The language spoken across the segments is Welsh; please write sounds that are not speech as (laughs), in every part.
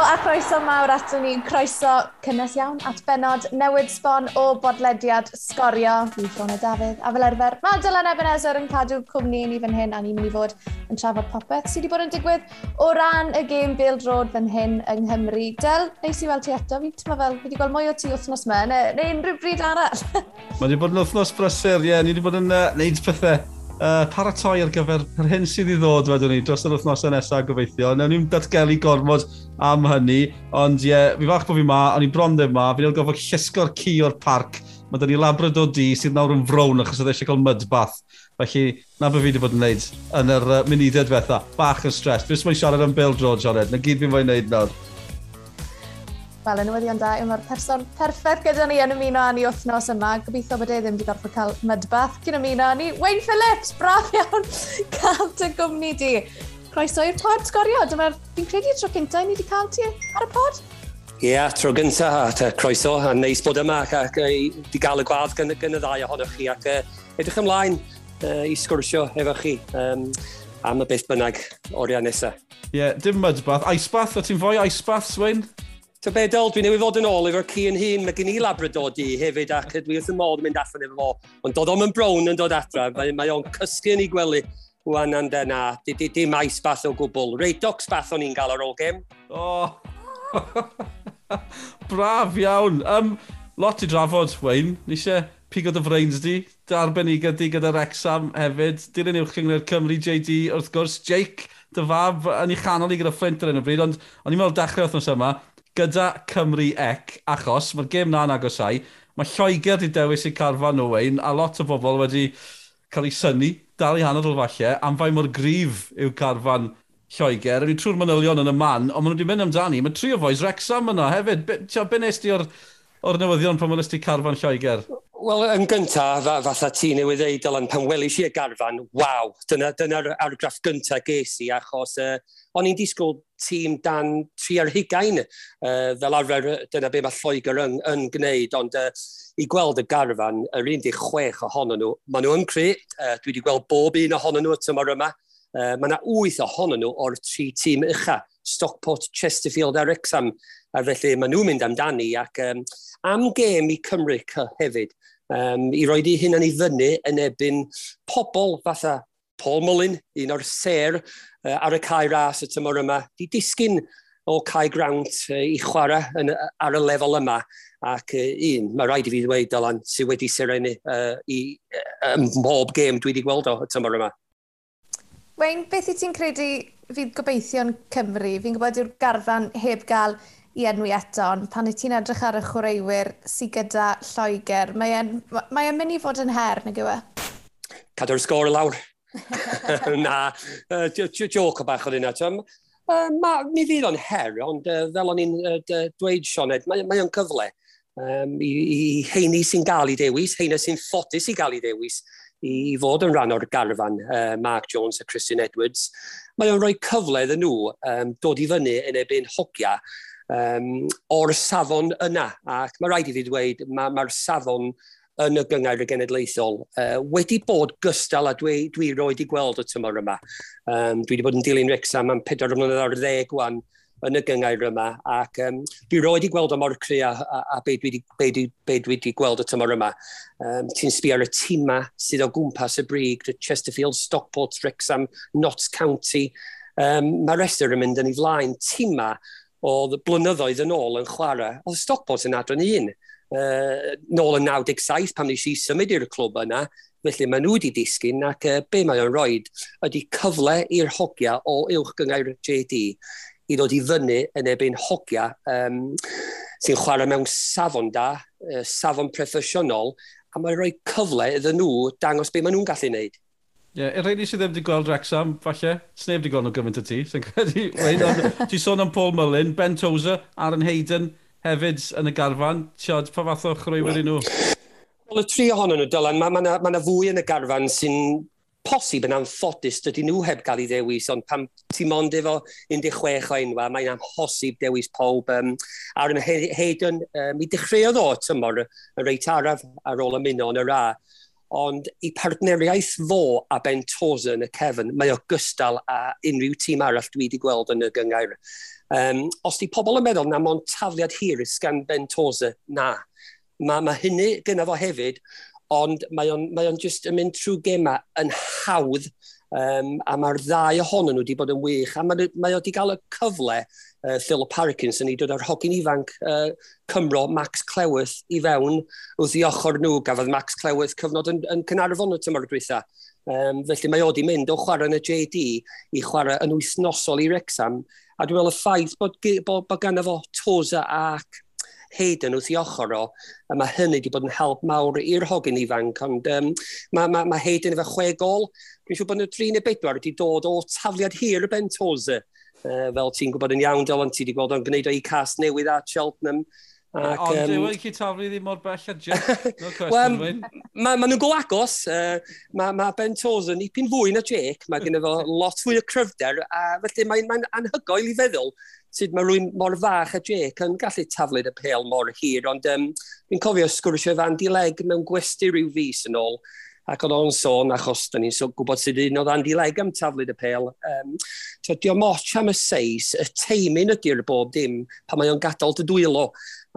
A croeso mawr ato ni. Croeso cynnes iawn at benod newid sbon o bodlediad sgorio. Fi Fiona Dafydd a fel arfer Dylan Ebenezer yn cadw cwmni ni fan hyn a ni'n mynd i fod yn trafod popeth sydd wedi bod yn digwydd o ran y gêm Build Road fan hyn yng Nghymru. Del, neis i weld ti eto. Fi'n tyma fel, fi wedi gweld mwy o ti wythnos me neu, neu unrhyw bryd arall. (laughs) Mae wedi bod yn wythnos brysur, ie. Yeah. Ni wedi bod yn uh, neud pethau uh, paratoi ar gyfer yr hyn sydd i ddod wedyn ni dros yr wythnosau nesaf gobeithio. Newn ni'n datgelu gormod am hynny, ond ie, yeah, fi fach bod fi ma, ond i bron ddim ma, fi'n gofod llesgo'r ci o'r parc. Mae dyn ni labrador di sydd nawr yn frown achos oedd eisiau cael mudbath. Felly, na beth fi wedi bod yn gwneud yn yr uh, munudau diwetha. Bach yn stres. Fes mae'n siarad am Bill George, Ored. Na gyd fi'n fwy'n gwneud nawr. Fel y newyddion da, yw mae'r person perffaith gyda ni yn ymuno â ni wythnos yma. Gobeithio bod e ddim wedi gorfod cael mydbath cyn ymuno â ni. Wayne Phillips, braf iawn (laughs) cael dy gwmni di. Croeso i'r pod sgorio. Dyma'r fi'n credu tro cyntaf ni wedi cael ti ar y pod. Ie, yeah, tro gynta, a croeso, a neis bod yma, ac wedi gael y gwadd gan, gan y ddau ohonoch chi, ac edrych ymlaen uh, i sgwrsio efo chi um, am y beth bynnag oriau nesaf. Ie, yeah, dim mudbath. Icebath, o ti'n fwy icebath, Swain? To be dol, dwi'n newydd fod yn ôl efo'r ci yn hun. Mae gen i labrador di hefyd ac dwi wrth y modd yn mynd allan efo fo. Ond dod o'm yn brown yn dod adra. Mae, mae o'n cysgu yn ei gwely wwan and then. Di, di, di maes bath o gwbl. Reidox bath o'n i'n gael ar ôl gem. Oh. (laughs) Braf iawn. Um, lot i drafod, Wayne. Nisio pigo dy frains di. Darbenigau gyda gyda'r exam hefyd. Dilyn uwch ynghlwyr Cymru JD, wrth gwrs. Jake, dy fab, yn ei chanol i gyda Flint ar hyn o bryd. Ond o'n i'n meddwl dechrau wrthnos yma, gyda Cymru Ec, achos mae'r gêm na'n agosau, mae Lloegr wedi dewis i carfan Owain, a lot o bobl wedi cael ei syni, dal i hanner o falle, am fai mor grif yw carfan Lloegr. Rwy'n trwy'r manylion yn y man, ond maen nhw wedi mynd amdani. Mae tri o foes Rexham yna hefyd. Be, tio, be nes ti o'r, or newyddion pan maen nhw carfan Lloegr? Wel, yn gyntaf, fatha ti newydd ddeud, Dylan, pan welis i y garfan, waw, dyna'r dyna, argraff gyntaf ges i, achos uh, o'n i'n disgwyl tîm dan tri ar hugain, uh, fel arfer dyna be mae Lloegr yn, yn gwneud, ond uh, i gweld y garfan, yr 16 ohonyn nhw, maen nhw yn cre, uh, dwi wedi gweld bob un ohonyn nhw y tymor yma, uh, mae yna 8 ohonyn nhw o'r tri tîm ucha. Stockport, Chesterfield a Wrexham. A felly maen nhw'n mynd amdani ac um, am gêm i Cymru hefyd, um, i roed i hyn yn ei fyny yn ebyn pobl fatha Paul Mullin, un o'r ser uh, ar y cae ras y tymor yma, di disgyn o cae grawnt uh, i chwarae yn, ar y lefel yma. Ac uh, un, mae rhaid i fi ddweud, Dylan, sydd wedi sirenu uh, i uh, um, bob gêm dwi wedi gweld o y tymor yma. Wayne, beth i ti'n credu fydd gobeithio'n Cymru? Fi'n gwybod yw'r garfan heb gael i enwi eto, ond pan y ti'n edrych ar y chwaraewyr sydd gyda Lloegr, mae e'n mae mynd i fod yn her, nag yw e? Cadw'r sgôr lawr. (laughs) Na, uh, joc o bach oedd hynna. Uh, ma, mi fydd o'n her, ond uh, fel o'n i'n uh, dweud, Sioned, mae, mae o'n cyfle um, i, i heini sy'n gael i dewis, heina sy'n ffodus i gael i dewis i, i fod yn rhan o'r garfan uh, Mark Jones a Christian Edwards. Mae o'n rhoi cyfle iddyn nhw um, dod i fyny yn ebyn hogia um, o'r safon yna. Ac mae rhaid i fi dweud, mae'r ma, safon yn y gyngor y genedlaethol uh, wedi bod gystal a dwi, dwi roed i gweld y tymor yma. Um, dwi wedi bod yn dilyn Wrexham am 4 mlynedd ar ddeg wan yn y gyngair yma. Ac um, dwi roed i gweld o mor cri a, a, a be dwi wedi gweld y tymor yma. Um, Ti'n sbi ar y tîma sydd o gwmpas y brig, Chesterfield, Stockport, Wrexham, Notts County. Um, Mae'r rester yn mynd yn ei flaen tîma oedd blynyddoedd yn ôl yn chwarae. Oedd Stockport yn adron un. Uh, nôl yn 97 pam nes i symud i'r clwb yna, felly maen nhw wedi disgyn ac uh, be mae o'n rhoi ydy cyfle i'r hogia o uwch gyngor JD i ddod i fyny yn ebyn hogia um, sy'n chwarae mewn safon da, uh, safon proffesiynol, a mae'n rhoi cyfle iddyn nhw dangos be maen nhw'n gallu wneud. Ie, yeah, rhaid i sydd ddim wedi gweld Rexham, falle, sneb wedi gweld nhw gymaint o ti, sy'n credu, (laughs) ti sôn am Paul Mullin, Ben Tozer, Aaron Hayden, hefyd yn y garfan, tiod, pa fath o chrwywyr i nhw? Wel, y tri ohonyn nhw, Dylan, mae yna ma, ma, fwy yn y garfan sy'n posib yn anffodus, dydyn nhw heb gael ei ddewis, ond pan ti mond efo 16 o enwa, mae'n amhosib dewis pob. Um, ar ym Hayden, um, mi dechreuodd o tymor y reit araf ar ôl ymuno yn y ra, ond i partneriaeth fo a Ben Tosa yn y Cefn, mae o gystal a unrhyw tîm arall dwi wedi gweld yn y gyngair. Um, os di pobl yn meddwl na mo'n tafliad hir gan Ben Tosa, na. Mae ma hynny gynnaf o hefyd ond mae o'n, mae on just yn mynd trwy gema yn hawdd, um, a mae'r ddau ohonyn nhw wedi bod yn wych, a mae, mae o wedi cael y cyfle uh, Philip Parkinson i dod ar hogyn ifanc uh, Cymro Max Clewyth i fewn wrth i ochr nhw. Gafodd Max Clewyth cyfnod yn, yn Cynarfon y tymor dwytha. Um, felly mae o wedi mynd o chwarae yn y JD i chwarae yn wythnosol i Rexham, A dwi'n meddwl y ffaith bod, bod, bod ganddo fo Toza ac Hayden wrth i ochr o, a mae hynny wedi bod yn help mawr i'r hogyn ifanc, ond um, mae ma, ma Hayden efo chwe gol, dwi'n siŵr bod nhw 3 neu 4 wedi dod o tafliad hir y Bentosa, uh, fel ti'n gwybod yn iawn, Dylan, ti wedi gweld o'n gwneud o'i cas newydd at Cheltenham, Ac, Ond um, dwi'n chi taflu ddim mor bell a Jack. No (laughs) well, Mae ma nhw'n go agos. Uh, mae ma Ben Toza nipyn fwy na Jake. Mae gen fo lot fwy o cryfder. A felly mae'n ma anhygoel i feddwl sut mae rwy'n mor fach a Jake yn gallu taflid y pêl mor hir, ond um, fi'n cofio sgwrsio fan dileg mewn gwesti rhyw fus yn ôl, ac oedd o'n sôn achos da ni'n so, gwybod sydd un oedd Andy Legg am taflid y pêl. Um, so, diolch moch am y seis, y teimyn ydy'r bob dim pan mae o'n gadael dy dwylo.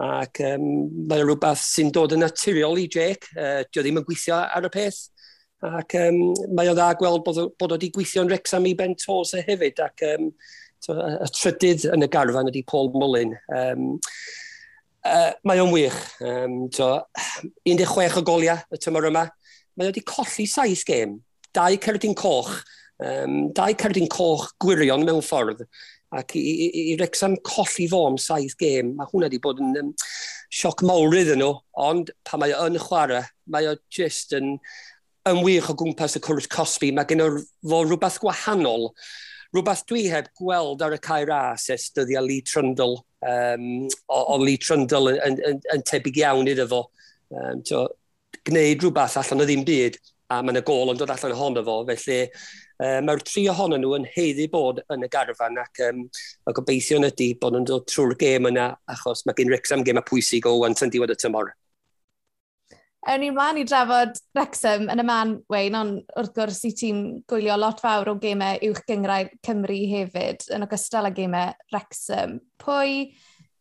Ac um, mae rhywbeth sy'n dod yn naturiol i Jake, uh, dio ddim yn gweithio ar y peth. Ac um, mae o dda gweld bod, bod o wedi gweithio'n Rexham i Bentosa hefyd, ac um, So, y trydydd yn y garfan ydy Paul Mullin. Um, uh, mae o'n wych. Um, so, 16 o goliau y tymor yma. Mae wedi colli saith gêm. Dau cerdyn coch. Um, dau cerdyn coch gwirion mewn ffordd. Ac i, i, i Rexham colli fo am saith gêm, mae hwnna wedi bod yn um, sioc mawr iddyn nhw. Ond pa mae o yn chwarae, mae o just yn, yn wych o gwmpas y cwrs Cosby. Mae gen o fo rhywbeth gwahanol Rhywbeth dwi heb gweld ar y cair as es dyddiau Lee Trundle, um, o, o Lee Trundle yn, yn, yn, yn tebyg iawn iddo fo. Um, to, gwneud rhywbeth allan o ddim byd, a mae'n y gol yn dod allan ohono fo, felly um, mae'r tri ohonyn nhw yn heiddi bod yn y garfan ac um, y gobeithio ydy bod nhw'n dod trwy'r gêm yna achos mae gen Rexham gêm a pwysig o wan yn diwedd y tymor. Ewn ni mlaen i drafod Wrexham yn y man, Wayne, ond wrth gwrs i ti'n gwylio lot fawr o gemau uwch gyngrau Cymru hefyd yn ogystal â gemau Wrexham. Pwy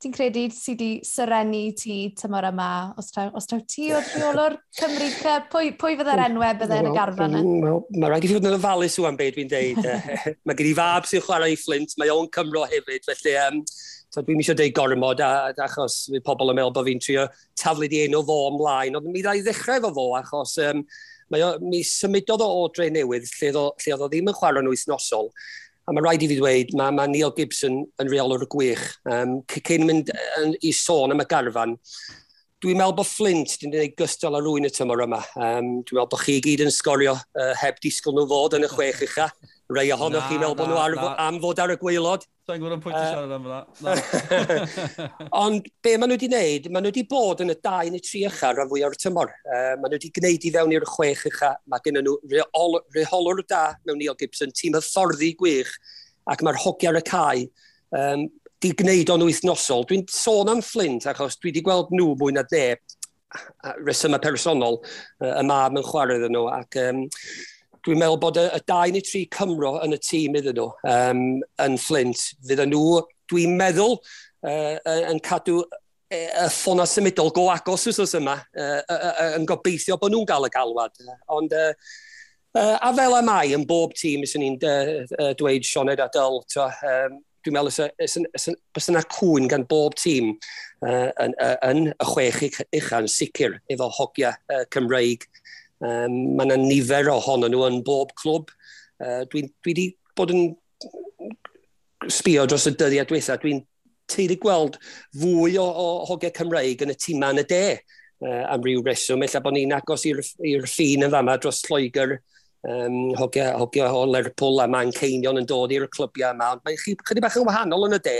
ti'n credu sydd wedi syrenu ti tymor yma? Os traw os taw ti o'r rheolwr Cymru Cup, pwy, pwy fydde'r enwau bydde yn y garfan yna? Mm, well, Mae rhaid i fi fod yn ofalus yw am beth dwi'n deud. (laughs) Eh, (laughs) mae gen i fab sy'n chwarae i Flint, mae o'n Cymro hefyd, felly um, So, dwi'n eisiau deud gormod, a, achos mae pobl yn meddwl bod fi'n trio taflu di enw fo ymlaen, ond mi ddau ddechrau efo fo, achos um, mae o, mi symudodd o o dre newydd lle oedd o ddim yn chwarae'n wythnosol, a mae rhaid i fi dweud, mae, mae Neil Gibson yn reol o'r gwych. Um, cyn mynd yn, i sôn am y garfan, dwi'n meddwl bod Flint wedi gwneud gystal â rwy'n y tymor yma. Um, dwi'n meddwl bod chi gyd yn sgorio uh, heb disgwyl nhw fod yn y chwech ucha rei ohonoch chi'n meddwl bod nhw ar, am fod ar y gweilod. Sa'n gwybod am pwynt i siarad am hynna. (laughs) Ond be maen nhw wedi gwneud, maen nhw wedi bod yn y dau neu tri ycha rhan fwy o'r tymor. Uh, maen nhw wedi gwneud i fewn i'r chwech ycha. Mae gen nhw reholwr da mewn Neil Gibson, tîm hyfforddi gwych, ac mae'r hogi ar y cae. Um, di gwneud o'n wythnosol. Dwi'n sôn am Flint, achos dwi wedi gweld nhw mwy na neb resymau personol, y mab yn chwarae iddyn nhw, ac um, dwi'n meddwl bod y, y dau neu tri Cymro yn y tîm iddyn nhw um, yn Flint, fydd nhw, dwi'n meddwl, uh, yn cadw y ffona symudol go agos wrth yma, uh, uh, uh, yn gobeithio bod nhw'n gael y galwad. Ond, uh, uh, a fel y ai, yn bob tîm, ys ni'n dweud Sioned a Dyl, um, dwi'n meddwl, bys yna cwn gan bob tîm uh, yn, yn, y chwech uchaf yn sicr efo hogia uh, Cymreig Um, mae yna nifer ohonyn nhw yn bob clwb. Uh, dwi, dwi wedi bod yn sbio dros y dyddiau diwethaf. Dwi'n teulu gweld fwy o, o hogau Cymreig yn y tîma yn y de uh, am ryw reswm. Ella bod ni'n agos i'r ffin yn fama dros Lloegr um, hogiau, hogiau o Lerpwl a mae'n ceinion yn dod i'r clybiau yma. Ond mae'n chydig bach yn wahanol yn y de.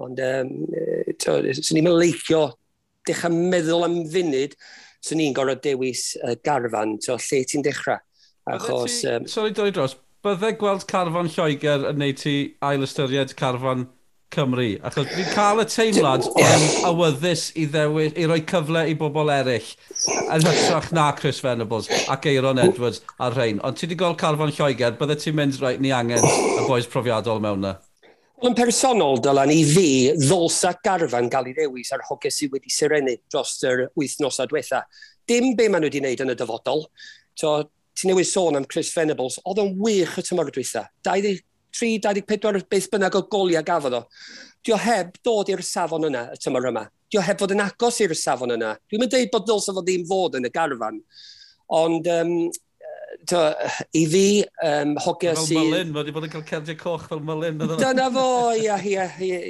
Ond um, e, swn i'n leicio dechrau meddwl am funud so ni'n gorfod dewis uh, garfan, so lle ti'n dechrau. Achos... Ti, um, sorry, dod dros, byddai gweld carfan Lloegr yn neud ti ailystyried carfan Cymru? Achos fi'n cael y teimlad o'n awyddus i ddewis, i roi cyfle i bobl eraill yn hytrach na Chris Venables ac Eiron Edwards a'r rhain. Ond ti wedi gweld carfan Lloegr, byddai ti'n mynd, rhaid, ni angen y boes profiadol mewn na? Wel, yn personol, Dylan, i fi, ddolsa garfan gael ei ddewis ar hoges sydd wedi sirenu dros yr wythnos a diwetha. Dim be maen nhw wedi wneud yn y dyfodol. So, ti newid sôn am Chris Venables, oedd o'n wych y tymor diwetha. 23-24 beth bynnag o goliau gafodd o. Dio heb dod i'r safon yna y tymor yma. Dio heb fod yn agos i'r safon yna. Dwi'n mynd deud bod ddylsa fod ddim fod yn y garfan. Ond um, to, i fi, um, hogia sydd... Fel Mylun, fod wedi bod yn cael cerdiau coch fel Mylun. Dyna fo, ia, ia. ia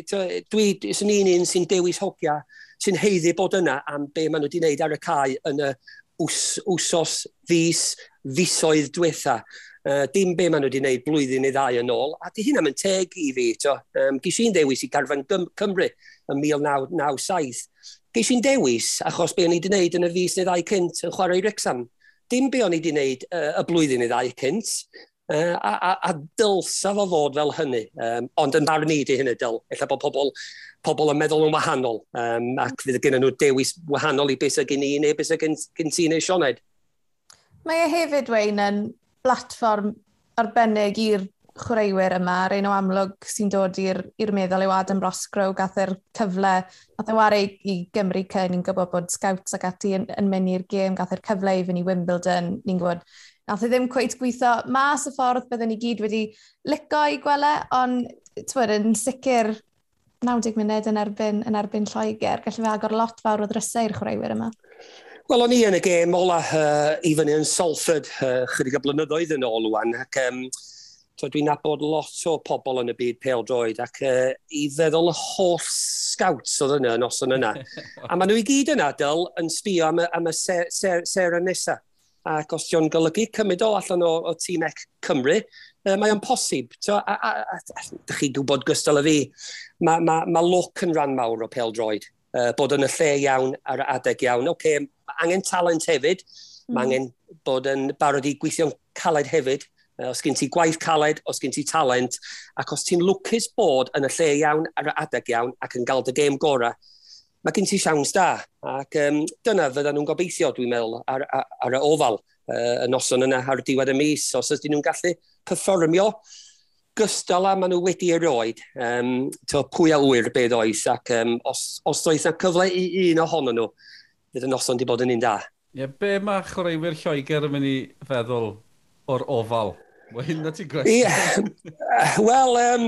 dwi, sy'n un un sy'n dewis hogia, sy'n heiddi bod yna am be maen nhw wedi wneud ar y cae yn y wsos fus, fusoedd diwetha. Uh, dim be maen nhw wedi wneud blwyddyn neu ddau yn ôl, a di hynna yn teg i fi. Um, Gys i'n dewis i garfan Cymru yn 1997. Gys i'n dewis achos be o'n i wedi wneud yn y fus neu ddau cynt yn chwarae i Rexham dim be o'n i wedi wneud uh, y blwyddyn i ddau cynt, uh, a, a, a dylsa fo fod fel hynny. Um, ond yn barn i di hynny dyl, illa bod pobl, pobl yn meddwl yn wahanol, um, ac fydd gen nhw dewis wahanol i beth sy'n gen i neu beth sy'n gen ti neu Sioned. Mae e hefyd, Wayne, yn blatfform arbennig i'r chwaraewyr yma, ar un o amlwg sy'n dod i'r meddwl yw Adam Rosgrow, gath e'r cyfle, gath e wario i, Gymru cyn, ni'n gwybod bod scouts ac ati yn, yn mynd i'r gêm, gath e'r cyfle i fynd i Wimbledon, ni'n gwybod Nath e ddim cweith gweithio mas y ffordd byddwn ni gyd wedi lico i gwele, ond twyd, yn sicr 90 munud yn erbyn, yn erbyn Lloegr. Gallu fe agor lot fawr o ddrysau i'r chwaraewyr yma. Wel, o'n i yn y gêm ola uh, i fyny yn Salford uh, chydig o blynyddoedd yn ôl wan, Ac, um, dwi'n nabod lot o pobl yn y byd peldroed ac uh, i feddwl y holl scouts oedd yna yn oson yna. (laughs) a maen nhw i gyd yn adael yn sbio am y, am y ser, ser, ser nesaf. Ac os ti'n golygu cymryd o allan o, o tîm ec Cymru, uh, mae o'n posib. So, a, a, a, a, dych chi gwybod gystal y fi, mae ma, ma look yn rhan mawr o peldroed. Uh, bod yn y lle iawn ar adeg iawn. Oce, okay, angen talent hefyd, mm. mae angen bod yn barod i gweithio'n caled hefyd, os gen ti gwaith caled, os gen ti talent, ac os ti'n lwcus bod yn y lle iawn ar y adeg iawn ac yn gael dy gêm gorau, mae gen ti siawns da. Ac um, dyna fydda nhw'n gobeithio, dwi'n meddwl, ar, ar, ar y ofal uh, y noson yna ar diwedd y mis, os ydyn nhw'n gallu perfformio gystal a maen nhw wedi erioed, um, to pwy a wyr beth oes, ac um, os, os does yna cyfle i un ohonyn nhw, fydd y noson wedi bod yn un da. Ie, yeah, be mae chwaraewyr Lloegr yn mynd i feddwl o'r ofal Mae hynna ti gwestiwn. (laughs) Yeah. Wel, um,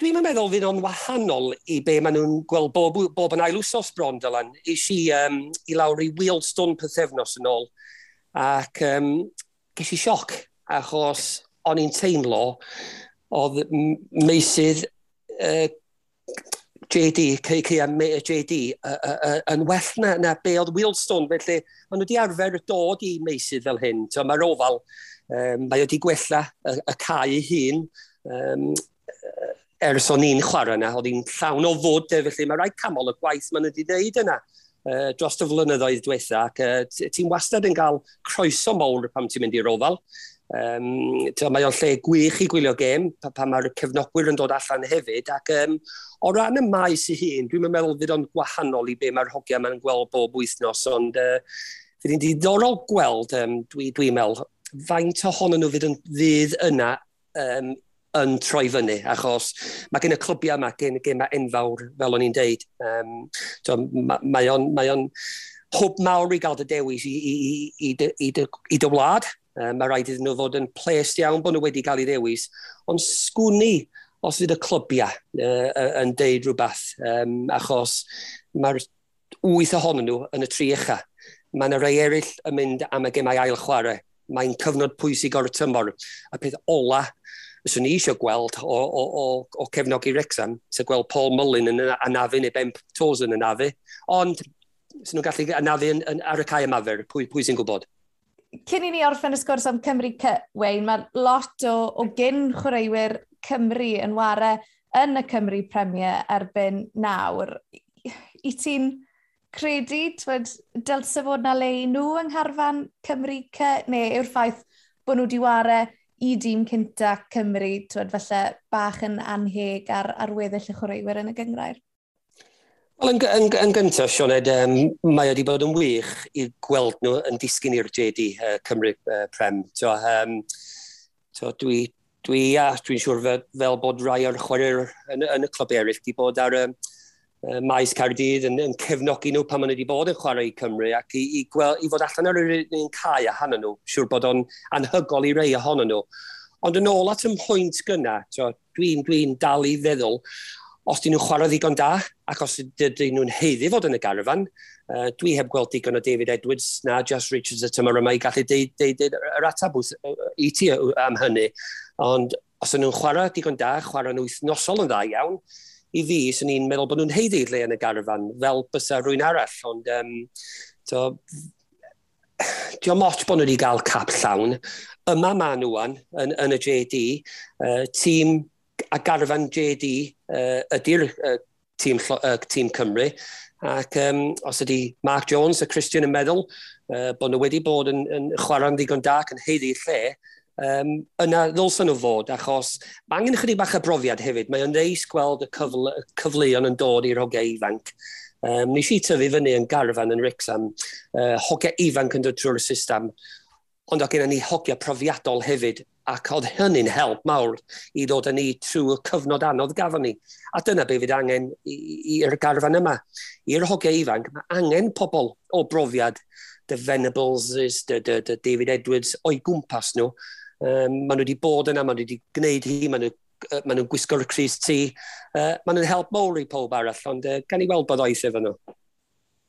dwi'n meddwl fydd o'n wahanol i be maen nhw'n gweld bob, bob yn ail wsos bron, Dylan. Is i, um, i lawr i Wealdstone pethefnos yn ôl, ac um, ges i sioc, achos o'n i'n teimlo oedd meisydd uh, JD, Ceia JD, yn well na, na be oedd Wheelstone, felly maen nhw wedi arfer dod i meisydd fel hyn. Mae'r ofal um, mae wedi gwella y, y cae ei hun um, ers o'n i'n chwarae yna, oedd hi'n llawn o fod, e, felly mae rhaid camol y gwaith maen nhw wedi wneud yna uh, dros y flynyddoedd diwetha, ac uh, ti'n wastad yn cael croeso mawr pam ti'n mynd i'r ofal. Um, mae o'n lle gwych i gwylio gêm, pa, pa mae'r cefnogwyr yn dod allan hefyd, ac um, o ran y maes i hun, dwi'n meddwl fydd o'n gwahanol i be mae'r hogiau mae'n gweld bob wythnos, ond uh, fydd hi'n diddorol gweld, um, dwi'n dwi meddwl, faint ohonyn nhw fydd yn fydd yna um, yn troi fyny, achos mae gen y clwbiau yma, gen, gen mae enfawr, fel o'n i'n deud. Um, so, mae o'n, mae on hwb mawr i gael dy dewis i, i, i, i, i, dy, i dy wlad. Um, mae rhaid iddyn nhw fod yn ples iawn bod nhw wedi cael ei ddewis, ond sgwni os fydd y clwbiau uh, yn deud rhywbeth, um, achos mae'r wyth ohonyn nhw yn y tri echa. Mae yna rhai eraill yn mynd am y gemau ail chwarae mae'n cyfnod pwysig o'r tymor. A peth ola, fyswn ni eisiau gweld o, o, o, o cefnogi Rexham, sef gweld Paul Mullin yn anafu neu Ben Tozen yn anafu, ond sy'n nhw'n gallu anafu yn, yn, ar y cae ymafer, pwy, pwy sy'n gwybod? Cyn i ni orffen y sgwrs am Cymru Wayne, mae lot o, o gyn chwaraewyr Cymru yn ware yn y Cymru Premier erbyn nawr. I ti'n credu, twyd, dylse fod na le i nhw yng Ngharfan Cymru ce, neu yw'r ffaith bod nhw wedi i dîm cynta Cymru, twyd, falle bach yn anheg ar, ar weddill y chwaraewyr yn y gyngrair? Wel, yn, yn, yn gyntaf, Sioned, um, mae wedi bod yn wych i gweld nhw yn disgyn i'r JD uh, Cymru uh, Prem. So, um, so dwi, dwi, a, dwi'n siŵr fel, fel bod rai o'r chwaraewyr yn, yn y clwb eraill wedi bod ar, um, uh, maes Cardydd yn, yn cefnogi nhw pan maen nhw wedi bod yn chwarae i Cymru ac i, i, gweld, i fod allan ar yr un cae a ahonyn nhw, siŵr bod o'n anhygol i rei ahonyn nhw. Ond yn ôl at ymhwynt gyna, dwi'n dwi dal i feddwl, os dyn nhw'n chwarae ddigon da, ac os dyn nhw'n heiddi fod yn y garfan, uh, dwi heb gweld digon o David Edwards na Just Richards y tymor yma i gallu deud, deud, deud yr atab wrth, i ti am hynny. Ond os dyn nhw'n chwarae digon da, chwarae'n wythnosol yn dda iawn, i fi, sy'n ni'n meddwl bod nhw'n heiddi lle yn y garafan, fel bysa rwy'n arall, ond um, to, diolch moch bod nhw wedi cael cap llawn. Yma ma nhw yn, yn, yn y JD, uh, tîm a garfan JD uh, ydy'r uh, tîm, uh, tîm Cymru. Ac um, os ydy Mark Jones a Christian yn meddwl uh, bod nhw wedi bod yn, yn chwarae'n ddigon da ac yn heiddi lle, um, yna ddylsyn nhw fod, achos mae angen ychydig bach y brofiad hefyd. Mae o'n neis gweld y cyfle, cyfleon yn dod i'r hogei ifanc. Um, nes i tyfu fyny yn garfan yn Rixam, uh, hogei ifanc yn dod trwy'r system, ond o gennym ni hogia profiadol hefyd, ac oedd hynny'n help mawr i ddod yn ni trwy y cyfnod anodd gafon ni. A dyna be fydd angen i'r garfan yma. I'r hogei ifanc, mae angen pobl o brofiad, the Venables, the, the, the David Edwards, o'i gwmpas nhw, Um, maen nhw wedi bod yna, maen nhw wedi gwneud hi, maen nhw maen nhw'n gwisgo'r Cris T. Uh, maen nhw'n help mowr i pob arall, ond uh, gan i weld bod oes efo nhw.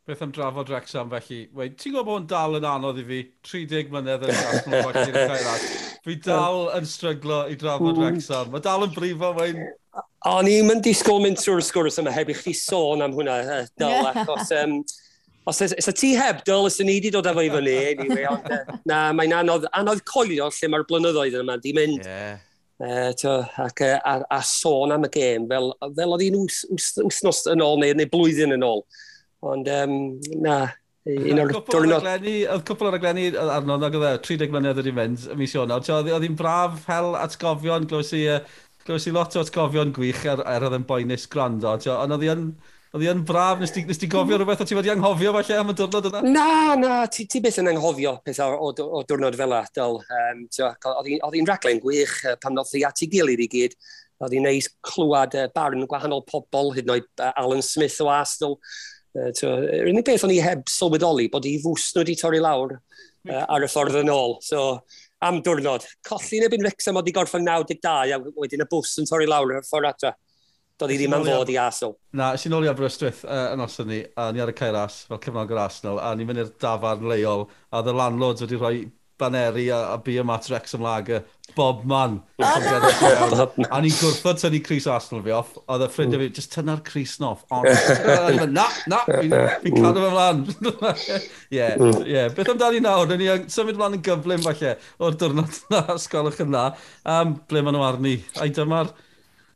Beth am drafod Rexham felly? Wei, ti'n gwybod bod yn dal yn anodd i fi? 30 mlynedd yn gas mewn gwaith i'r (laughs) cairad. Fi dal yn stryglo i drafod Rexham. Mae dal yn brifo, Wei. O'n i'n mynd disgwyl mynd trwy'r sgwrs yma heb i chi sôn am hwnna, uh, dal, achos... Um, Os ys ti heb dyl, ys ni wedi dod efo i fyny, anyway, ond (laughs) na, mae'n anodd, anodd coelio lle mae'r blynyddoedd yma di mynd. Yeah. Uh, to, ac, a, a, sôn am y gêm, fel, fel oedd hi'n wythnos yn ôl neu, neu blwyddyn yn ôl. Ond, um, na, un o'r diwrnod... Oedd cwpl o'r aglenni arno, nag oedd e, 30 mlynedd wedi mynd y mis Ionawr. Oedd hi'n braf, hel atgofion, glywys i, glywys i lot o atgofion gwych er, er oedd yn boenus gwrando. Ond oedd hi'n Oedd hi yn braf, nes ti, nes ti gofio rhywbeth o ti wedi anghofio falle am y diwrnod yna? Na, na, ti, ti beth yn anghofio pethau o, o, o diwrnod fel adal. Um, oedd hi'n raglen gwych uh, pam nodd hi at ei gilydd i gyd. Oedd hi'n neis clywed uh, barn gwahanol pobl, hyd yn oed uh, Alan Smith o Arsenal. Uh, Yr unig beth o'n i heb sylweddoli bod i fws nhw wedi torri lawr uh, ar y ffordd yn ôl. So, am diwrnod. Colli'n ebyn Wrexham oedd i gorffen 92 a wedyn y bws yn torri lawr ar y ffordd atra. Doedd hi ddim yn fod i Arsenal. Na, ys i'n ôl i Aberystwyth uh, yn os ni, a ni ar y cair as, fel cefnog yr Arsenal, a ni'n mynd i'r dafarn leol, a the landlords wedi rhoi baneri a, a beer mat Wrexham Lager, Bob man. (laughs) A ni'n gwrthod tynnu Cris Arsenal fi off, a y ffrindiau fi, just tynnu'r Chris off, honest. (laughs) na, na, fi'n mm. cadw fe mlaen. (laughs) Ie, mm. ie. Beth amdani nawr? ni ni'n symud mlaen yn gyflym falle o'r diwrnod na, ysgolwch yna. Um, ble maen nhw arni? Ai dyma'r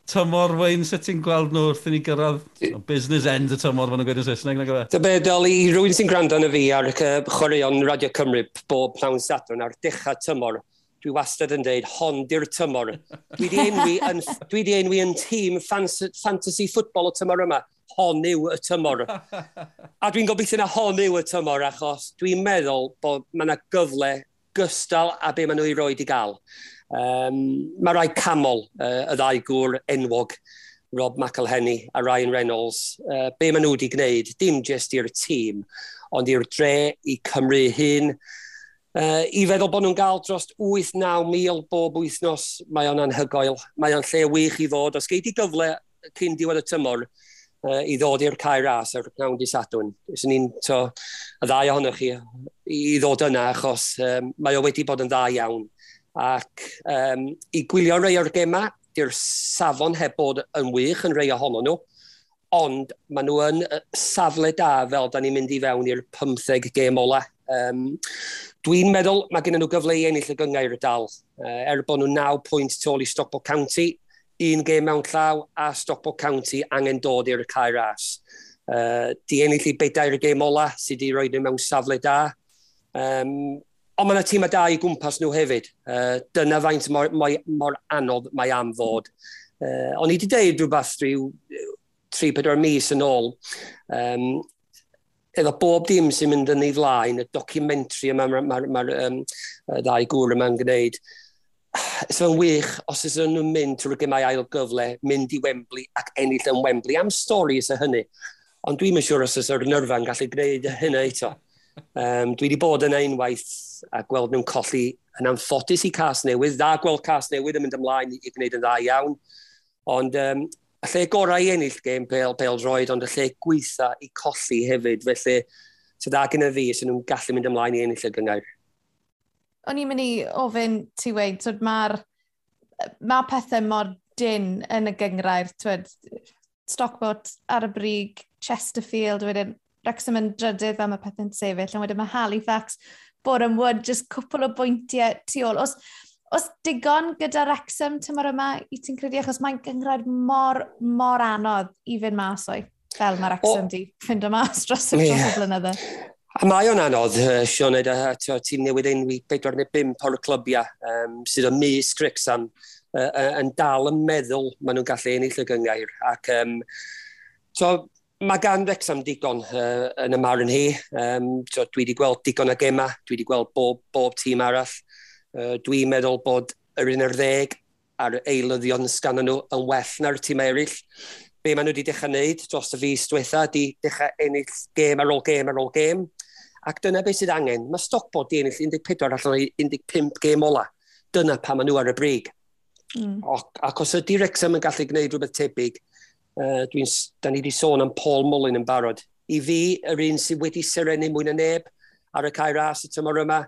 tymor, Wayne, sut ti'n gweld nhw wrth i ni gyrraedd no, business end y tymor fan yn gweud yn Saesneg? E? Dy be, Dol, i rwy'n sy'n gwrando yn y fi ar y chwaraeon Radio Cymru bob pnawn sadwn ar dechrau tymor, dwi wastad yn dweud, hon di'r tymor. Dwi di enwi yn, (laughs) dwi di enwi yn tîm fantasy football o tymor yma. Hon yw y tymor. (laughs) A dwi'n gobeithio na hon yw y tymor achos dwi'n meddwl bod mae yna gyfle gystal a be maen nhw i roed i gael. Um, mae rai camol, uh, y ddau gŵr enwog, Rob McElhenny a Ryan Reynolds, uh, be maen nhw wedi gwneud, dim jyst i'r tîm, ond i'r dre, i Cymru hun, Uh, I feddwl bod nhw'n gael dros 8-9 mil bob wythnos, mae o'n anhygoel. Mae o'n lle wych i ddod. Os gei di gyfle cyn diwedd y tymor uh, i ddod i'r cair ras ar pnawn di sadwn, os ni'n to, y ddau ohonoch chi i ddod yna, achos um, mae o wedi bod yn dda iawn. Ac um, i gwylio rei o'r gemau, di'r safon heb bod yn wych yn rei ohonyn nhw, ond maen nhw yn safle da fel da ni'n mynd i fewn i'r 15 gem ola. Um, Dwi'n meddwl mae gen nhw gyfle i ennill y gyngair y dal. Uh, er bod nhw 9 pwynt tu ôl i Stockport County, un gem mewn llaw a Stockport County angen dod i'r cair ras. Uh, di ennill i bedair y gêm ola sydd wedi rhoi nhw mewn safle da. Um, Ond mae yna tîm a da i gwmpas nhw hefyd. Uh, dyna faint mor, mor, mor anodd mae am fod. Uh, o'n i wedi deud rhywbeth rhyw 3-4 mis yn ôl. Um, efo bob dim sy'n mynd yn ei flaen, y documentary yma mae'r ma, ma, ma, um, ddau gŵr yma'n gwneud, Ys fe'n wych os ydyn nhw'n mynd trwy'r gymau ail gyfle, mynd i Wembley ac ennill yn Wembley am stori ys y hynny. Ond dwi'n siŵr os ys yr nyrfa'n gallu gwneud hynny eto. Um, dwi wedi bod yna unwaith a gweld nhw'n colli yn amffodus i cas newydd. dda gweld cas newydd yn mynd ymlaen i gwneud yn dda iawn. Ond um, y lle gorau i ennill gêm pel, pel droed, ond y lle gweitha i colli hefyd. Felly, sydd da gyda fi, sydd nhw'n gallu mynd ymlaen i ennill y gyngair. O'n i'n mynd i ofyn ti weid, so mae'r ma pethau mor dyn yn y gyngrair, twyd, Stockport, brig, Chesterfield, wedyn Wrexham yn drydydd am y pethau'n sefyll, ond wedyn mae Halifax, Boreham Wood, just cwpl o bwyntiau tu ôl. Os, os digon gyda Wrexham tymor yma i ti'n credu, achos mae'n gyngraed mor, mor anodd i fynd mas o'i, fel mae Wrexham di fynd o mas dros y yeah. blynydde. A mae o'n anodd, uh, Sean, a uh, newydd newid enwi 4 neu 5 o'r clybiau um, sydd o mis Grixam uh, yn dal yn meddwl maen nhw'n gallu ennill y gyngair. Ac um, to, Mae gan Wrexham digon uh, yn y marn hi. Um, so, dwi wedi gweld digon o gema, dwi wedi gweld bob, bob tîm arall. Uh, dwi'n meddwl bod yr un ar ddeg a'r eilyddion sgan nhw yn well na'r tîm eraill. Be maen nhw wedi dechrau wneud dros y fus diwetha, di dechrau ennill gêm ar ôl gêm ar ôl gêm. Ac dyna beth sydd angen. Mae Stockport di ennill 14 allan o 15 gêm ola. Dyna pa maen nhw ar y brig. Mm. O, ac os ydy Wrexham yn gallu gwneud rhywbeth tebyg, Uh, da ni wedi sôn am Paul Mullin yn barod. I fi, yr un sydd wedi serenu mwy na neb ar y cair ras y tymor yma,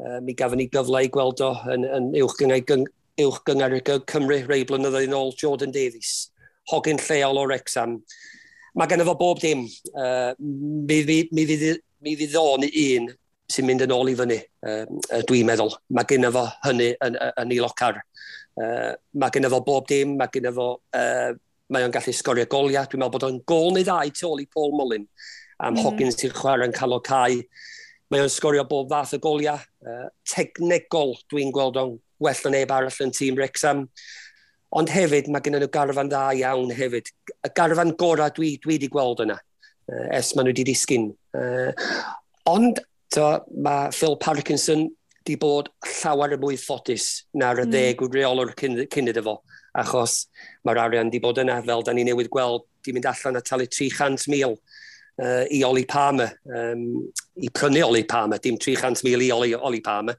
uh, mi gafon ni gyfle i gweld o yn, yn uwch gyngau gyng, uwch gyngor Cymru rei blynyddoedd yn ôl Jordan Davies, hogyn lleol o Rexham. Mae gen fo bob dim. Uh, mi, mi, mi, mi, mi fydd o'n un sy'n mynd yn ôl i fyny, uh, dwi'n meddwl. Mae gen fo hynny yn, yn, yn ei locar. Uh, mae gen fo bob dim, mae gen fo uh, mae o'n gallu sgorio goliau. Dwi'n meddwl bod o'n gol neu ddau tu ôl i Paul Mullin am mm. Hoggins i'r chwarae yn cael o cae. Mae o'n sgorio bob fath o goliau. Uh, technegol dwi'n gweld o'n well yn neb arall yn tîm Wrexham. Ond hefyd, mae gen nhw garfan dda iawn hefyd. Y garfan gorau dwi dwi wedi gweld yna, uh, es maen nhw wedi disgyn. Uh, ond, to, mae Phil Parkinson di bod llawer y mwy ffodus na'r y mm. ddeg gwreolwr cyn, cyn iddo fo achos mae'r arian wedi bod yna, fel da ni newydd gweld, di mynd allan a talu 300,000 uh, i Oli Palmer, um, i prynu Oli Palmer, dim 300,000 i Oli, Oli Palmer,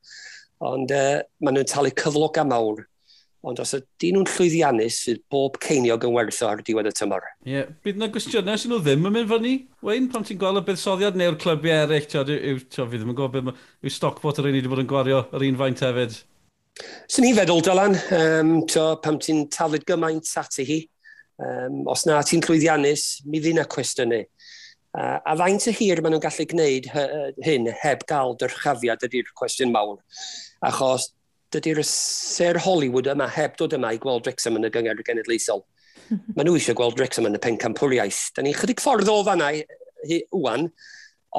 ond uh, maen nhw'n talu cyflog a mawr. Ond os ydy nhw'n llwyddiannus, fydd bob ceiniog yn werth ar diwedd y tymor. Ie, yeah. bydd yna gwestiynau sy'n nhw ddim yn mynd fyny? Wayne, pan ti'n gweld y buddsoddiad neu'r clybiau eraill, ti'n fi ddim yn gwybod beth yw Stockport yr un i wedi bod yn gwario yr un faint hefyd. Swn i feddwl, Dylan, um, to, pam ti'n taflid gymaint ati hi, um, os na ti'n llwyddiannus, mi ddyn y cwestiynau. Uh, a faint y hir maen nhw'n gallu gwneud hyn heb gael dyrchafiad ydy'r cwestiwn mawr. Achos dydy'r ser Hollywood yma heb dod yma i gweld Wrexham yn y gyngor genedlaethol. Mhm. Maen nhw eisiau gweld Wrexham yn y pencampwriaeth. Da ni'n chydig ffordd o fanna wwan,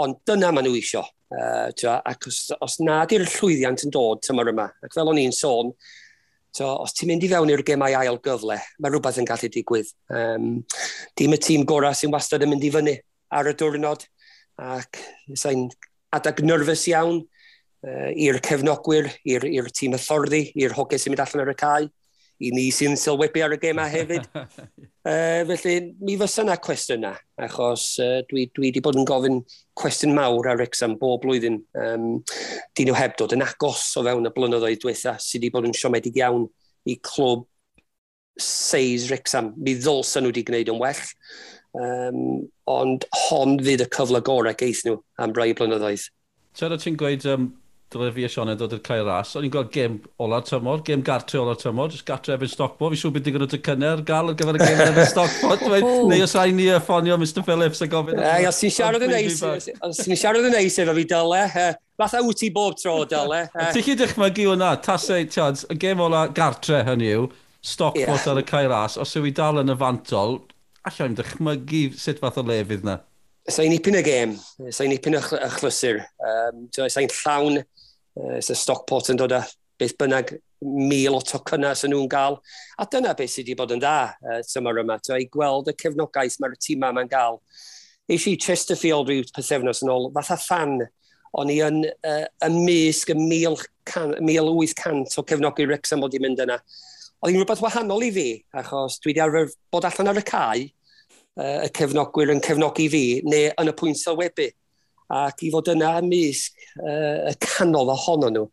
ond dyna maen nhw eisiau. Uh, twa, ac os, os nad yw'r llwyddiant yn dod tymor yma, ac fel o'n i'n sôn, twa, os ti'n mynd i fewn i'r gemau ail gyfle, mae rhywbeth yn gallu digwydd. Um, dim y tîm gorau sy'n wastad yn mynd i fyny ar y diwrnod, ac sa'n adag nyrfys iawn uh, i'r cefnogwyr, i'r tîm hyfforddi, i'r hoges sy'n mynd allan ar y cae i ni sy'n sylwebu ar y gema hefyd. (laughs) uh, felly, mi fysa yna cwestiynau, achos uh, dwi, dwi wedi bod yn gofyn cwestiwn mawr ar Rexham bob blwyddyn. Um, dyn nhw heb dod yn agos o fewn y blynyddoedd diwetha sydd wedi bod yn siomedig iawn i clwb seis Rexham. Mi ddolsa nhw wedi gwneud yn well, um, ond hon fydd y cyfle gorau geith nhw am rai blynyddoedd. Siarad ti'n gweud um, dyle fi a Sioned dod i'r cael ras. O'n i'n gweld gêm ola'r tymor, gêm gartre ola'r tymor, jyst gartre efo'n Stockport. Fi siŵr bydd digon o dy dycynner gael ar gyfer y gêm efo'n Stockport. (laughs) Neu os rhaid ni ffonio Mr Phillips a gofyn. Ei, os ti'n siarad yn neis, os ti'n siarad yn neis efo fi dyle, eh, fatha wyt ti bob tro dyle. Eh. Ti'n chi dychmygu hwnna, tasau, tiad, y gêm ola gartre hynny yw, Stockport ar y cael ras, os yw i dal yn y fantol, allai'n dychmygu sut fath o lefydd na. Sa'n nipyn y gêm, sa'n nipyn y chlysur, um, sa'n llawn Ys y Stockport yn dod â beth bynnag mil o tocynnau sy'n nhw'n gael. A dyna beth sydd wedi bod yn dda uh, tymor yma. Ta, I gweld y cefnogaeth mae'r tîm yma'n gael. Eis i Chesterfield rhyw pethefnos yn ôl, fatha fan, o'n i yn uh, ymysg y 1800 o cefnogi Wrexham oedd i mynd yna. Oedd hi'n rhywbeth wahanol i fi, achos dwi wedi arfer bod allan ar y cae, uh, y cefnogwyr yn cefnogi fi, neu yn y pwynt sylwebu ac i fod yna ymysg uh, y canol ohono nhw.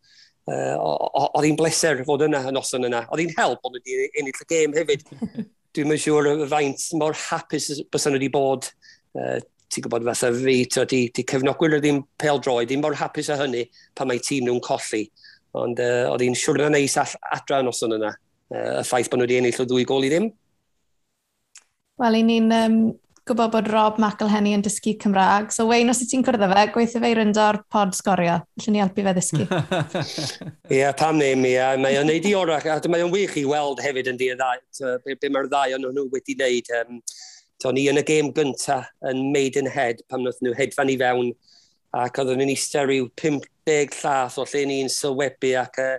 Uh, oedd hi'n bleser fod yna yn noson yna. Oedd hi'n help ond wedi ennill y gêm hefyd. (laughs) Dwi'n mynd siŵr y faint mor hapus bys nhw wedi bod. Uh, ti'n gwybod fatha fi, di, di cefnogwyr ddim pel droi, ddim mor hapus o hynny pan mae tîm nhw'n colli. Ond uh, oedd hi'n siŵr yna neis all adra yn noson yna. Uh, y ffaith bod nhw wedi ennill o ddwy gol i ddim. Wel, i ni'n um, gwybod bod Rob McElhenny yn dysgu Cymraeg. So, Wayne, os y ti'n cwrdd â fe, gweithio fe i ryndo'r pod sgorio. Felly ni helpu fe ddysgu. (laughs) Ie, yeah, pam neu mi. Yeah. Mae o'n neud i orach. Mae o'n wych i weld hefyd yn dioddau. Be mae'r ddau o'n nhw wedi wneud. Um, to ni yn y gêm gynta yn Maidenhead pam wnaeth nhw hedfan i fewn ac oedden ni'n eistedd rhyw 50 llath o lle ni'n sylwebu ac uh,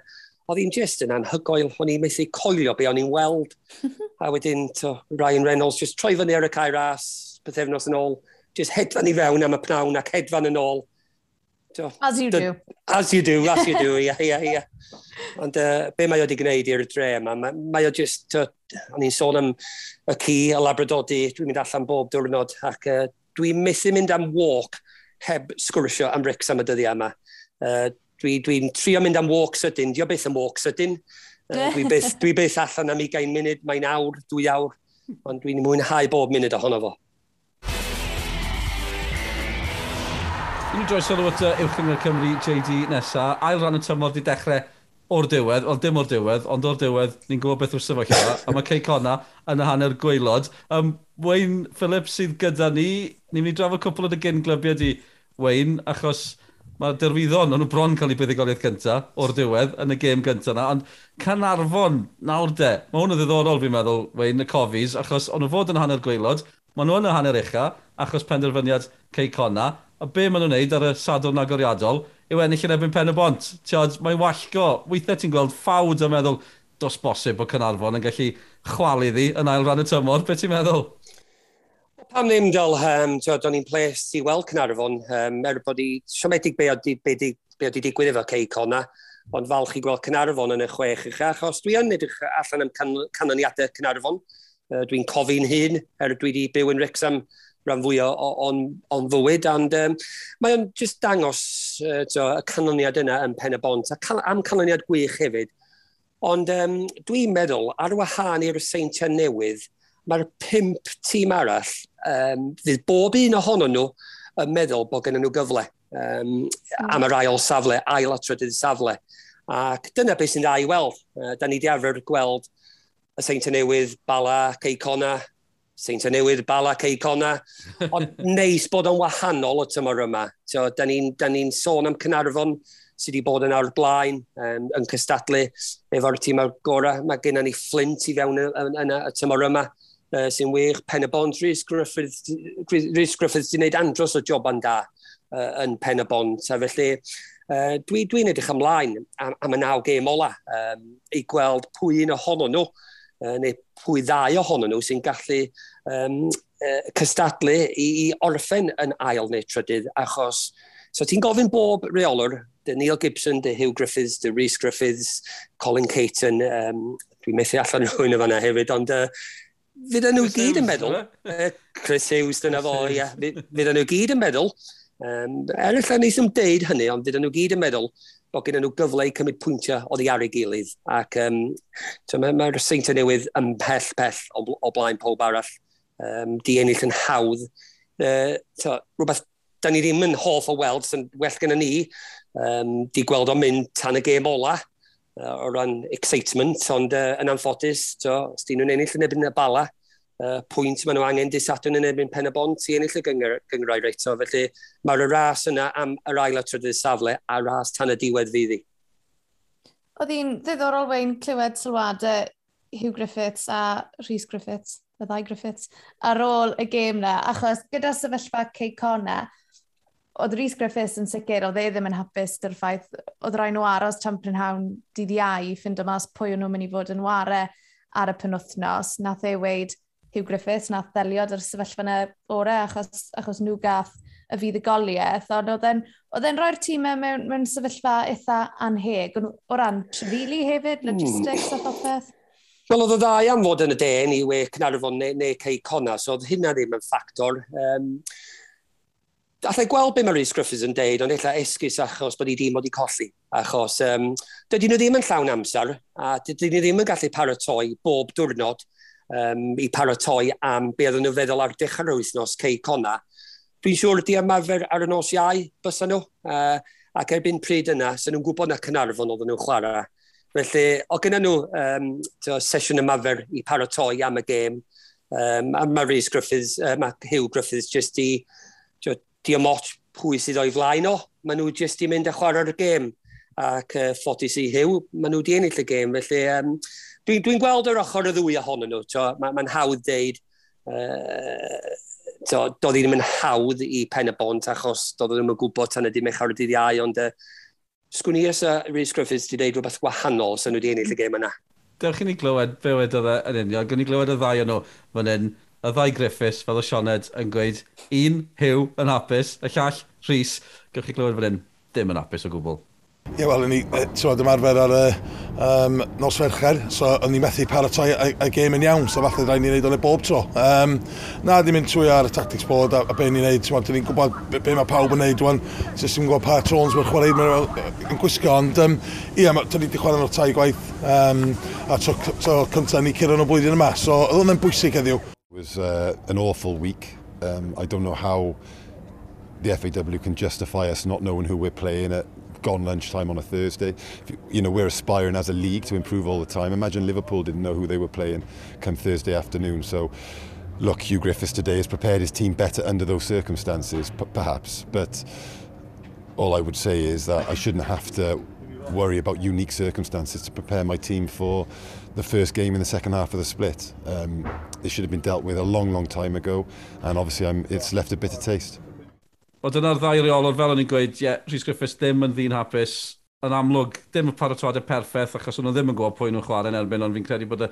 oedd hi'n just yn anhygoel, o'n i'n methu coelio be o'n i'n weld. (laughs) a wedyn to, Ryan Reynolds just troi fyny ar y cae ras, pethefnos yn ôl, just hedfan i fewn am y pnawn ac hedfan yn ôl. To, as you do. As you do, as you do, ia, ia, ia. Ond uh, be mae o wedi gwneud i'r dre yma, mae, mae o just, to, o'n i'n sôn am y ci, y labradodi, dwi'n mynd allan bob diwrnod, ac uh, dwi'n methu mynd am walk heb sgwrsio am Rex am y dyddiau yma. Uh, Dwi'n dwi, trio mynd am walk sydyn, dio beth am walk sydyn. Uh, dwi, beth, dwi beth allan am 20 munud, mae'n awr, dwy awr, ond dwi'n mwynhau bob munud ohono fo. Dwi'n droi sylw at uh, Uwch Cymru JD nesa. Ail ran y tymor di dechrau o'r diwedd, ond dim o'r diwedd, ond o'r diwedd, ni'n gwybod beth wrth sefyllfa, a mae Cei Conna yn y hanner gweilod. Um, Wayne Phillips sydd gyda ni, ni'n mynd i drafod cwpl o dy gyn glybiau di, Wayne, achos mae derwyddon, ond nhw bron cael ei buddigoliaeth cyntaf o'r diwedd yn y gêm cyntaf na, ond Canarfon, nawr de, mae hwn yn ddiddorol fi'n meddwl, wein, y cofis, achos ond nhw fod yn hanner gweilod, mae nhw yn y hanner ucha, achos penderfyniad cei conna, a be maen nhw'n neud ar y sadwrn agoriadol, yw ennill yn ebyn pen y bont. Tiod, mae'n wallgo, weithiau ti'n gweld ffawd a meddwl, dos bosib bod Canarfon yn gallu chwalu ddi yn ail ran y tymor, beth ti'n meddwl? pam ddim dal, um, tywed, o'n i'n ples i weld Cynarfon, um, er bod i siomedig be oedd wedi digwydd efo ceic o'na, ond falch i gweld Cynarfon yn y chwech eich achos dwi yn edrych allan am can canlyniadau Cynarfon. Uh, dwi'n cofi'n hun, er dwi wedi byw yn Rixam rhan fwy o'n, on fywyd, ond um, mae o'n just dangos uh, to, y canlyniad yna yn pen y bont, a can, am canlyniad gwych hefyd. Ond um, dwi'n meddwl, ar wahân i'r seintiau newydd, mae'r pimp tîm arall um, fydd bob un ohonyn nhw yn meddwl bod gen nhw gyfle um, am yr ail safle, ail atrydydd safle. Ac dyna beth sy'n dda i weld. Uh, da ni wedi arfer gweld y Saint Newydd, Bala, Ceicona, Saint Newydd, Bala, Ceicona. Ond (laughs) neis bod yn wahanol o tymor yma. So, da ni'n ni, sôn am Cynarfon sydd wedi bod yn awr blaen, um, yn cystadlu efo'r tîm o'r gorau. Mae gennym ni Flint i fewn yna y tymor yma uh, sy'n wych. Pen y bond, Rhys Griffiths, Rhys Griffiths di wneud andros o job yn da uh, yn pen y bond. A felly, uh, dwi, edrych ymlaen am, am y naw gêm ola um, i gweld pwy un ohono nhw uh, neu pwy ddau ohono nhw sy'n gallu um, uh, cystadlu i, i orffen yn ail neu trydydd achos So ti'n gofyn bob reolwr, dy Neil Gibson, dy Hugh Griffiths, dy Rhys Griffiths, Colin Caton, um, dwi'n methu allan (laughs) rhywun o fanna hefyd, ond uh, fydd (laughs) eh, nhw gyd yn meddwl. Chris Hughes dyna fo, ia. Fydd nhw gyd yn meddwl. Um, er allan nes ym deud hynny, ond fydd nhw gyd yn meddwl bod gen nhw gyfle i cymryd pwyntiau o ddi ar ei gilydd. Ac um, mae'r ma seintiau newydd ymhell pell o, o blaen pob arall. Um, di ennill yn hawdd. Uh, to, rhywbeth da ni ddim yn hoff o weld, sy'n well gen ni, um, di gweld o'n mynd tan y gêm ola uh, o ran excitement, ond uh, yn anffodus, so, os dyn nhw'n ennill yn ebyn y bala, uh, pwynt maen nhw angen disadwn yn ebyn pen y bont i ennill y gyngor, gyngorau reito. Felly mae'r ras yna am yr ail o trydydd safle a ras tan y diwedd fyddi. Oedd hi'n ddiddorol wein clywed sylwadau Hugh Griffiths a Rhys Griffiths, y ddau Griffiths, ar ôl y gêm na, achos gyda sefyllfa Cey Connor, oedd Rhys Griffiths yn sicr, oedd e ddim yn hapus dy'r ffaith, oedd rhaid nhw aros Champion Hawn dydd iau, ffind o mas pwy o'n nhw'n mynd i fod yn ware ar y penwthnos. Nath ei weid Hugh Griffiths, nath ddeliod yr sefyllfa yna ore achos, achos nhw gath y fuddugoliaeth, ond oedd e'n rhoi'r tîmau mewn, mewn sefyllfa eitha anheg, o ran trefili hefyd, hmm. logistics mm. a phopeth? Wel, oedd y ddau am fod yn y den i we Cynarfon neu, neu Cei Cona, so oedd hynna ddim yn ffactor. Um, allai gweld beth mae Rhys Griffiths yn deud, ond eitha esgus achos bod i ddim wedi colli. Achos um, dydyn nhw ddim yn llawn amser, a dydyn nhw ddim yn gallu paratoi bob diwrnod um, i paratoi am be oedden nhw feddwl ar dechrau'r wythnos cei cona. Dwi'n siŵr ydy ymarfer ar y nos iau bys nhw, uh, ac erbyn pryd yna, sy'n nhw'n gwybod na Cynarfon oedden nhw'n chwarae. Felly, o gyda nhw um, sesiwn ymarfer i paratoi am y gêm, um, a mae Rhys Griffiths, uh, mae Hugh Griffiths jyst i di am ot pwy sydd o'i flaen o. Maen nhw jyst di mynd a chwarae'r gêm ac uh, ffodus i hiw, maen nhw di ennill y gêm. Felly, um, dwi'n dwi, gweld yr ochr y ddwy ohonyn nhw. Mae'n ma hawdd deud, uh, to, doedd hi ddim yn hawdd i pen y bont achos doedd ddim yn gwybod tan y dim eich ar y dydd iau, ond uh, sgwn i os Rhys Griffiths wedi dweud rhywbeth gwahanol sy'n nhw wedi ennill y gêm yna. Dewch i ni glywed be wedodd yn union. Gwni glywed y ddau o'n nhw fan hyn y ddau Griffiths, fel y Sioned, yn gweud un Hugh yn hapus, y llall Rhys. Gewch chi glywed fan hyn, dim yn hapus o gwbl. Ie, wel, ni, ti'n ymarfer ar y um, nos fercher, so o'n i methu paratoi y, y gêm yn iawn, so falle rhaid ni'n neud o'n e bob tro. Um, na, di mynd trwy ar y tactics board a, a be ni'n neud, ti'n ni'n gwybod be, be mae pawb yn neud, dwi'n jyst yn gwybod pa trons mae'r chwarae yn gwisgo, ond um, ie, dyn ni wedi chwarae nhw'r tai gwaith, um, a tro, tro cyntaf ni cyrra'n o blwyddyn yma, so oedd hwnna'n bwysig heddiw. It was uh, an awful week. Um, I don't know how the FAW can justify us not knowing who we're playing at gone lunchtime on a Thursday. You, you know, we're aspiring as a league to improve all the time. Imagine Liverpool didn't know who they were playing come Thursday afternoon. So, look, Hugh Griffiths today has prepared his team better under those circumstances, perhaps. But all I would say is that I shouldn't have to worry about unique circumstances to prepare my team for the first game in the second half of the split. Um, it should have been dealt with a long, long time ago, and obviously I'm, it's left a bitter taste. Wel, dyna'r ddau reolwr fel o'n i'n gweud, ie, yeah, Rhys Griffiths ddim yn ddyn hapus, yn amlwg, dim y paratoadau perffaith, achos o'n nhw ddim yn gwybod pwy nhw'n chwarae yn erbyn, ond fi'n credu bod y,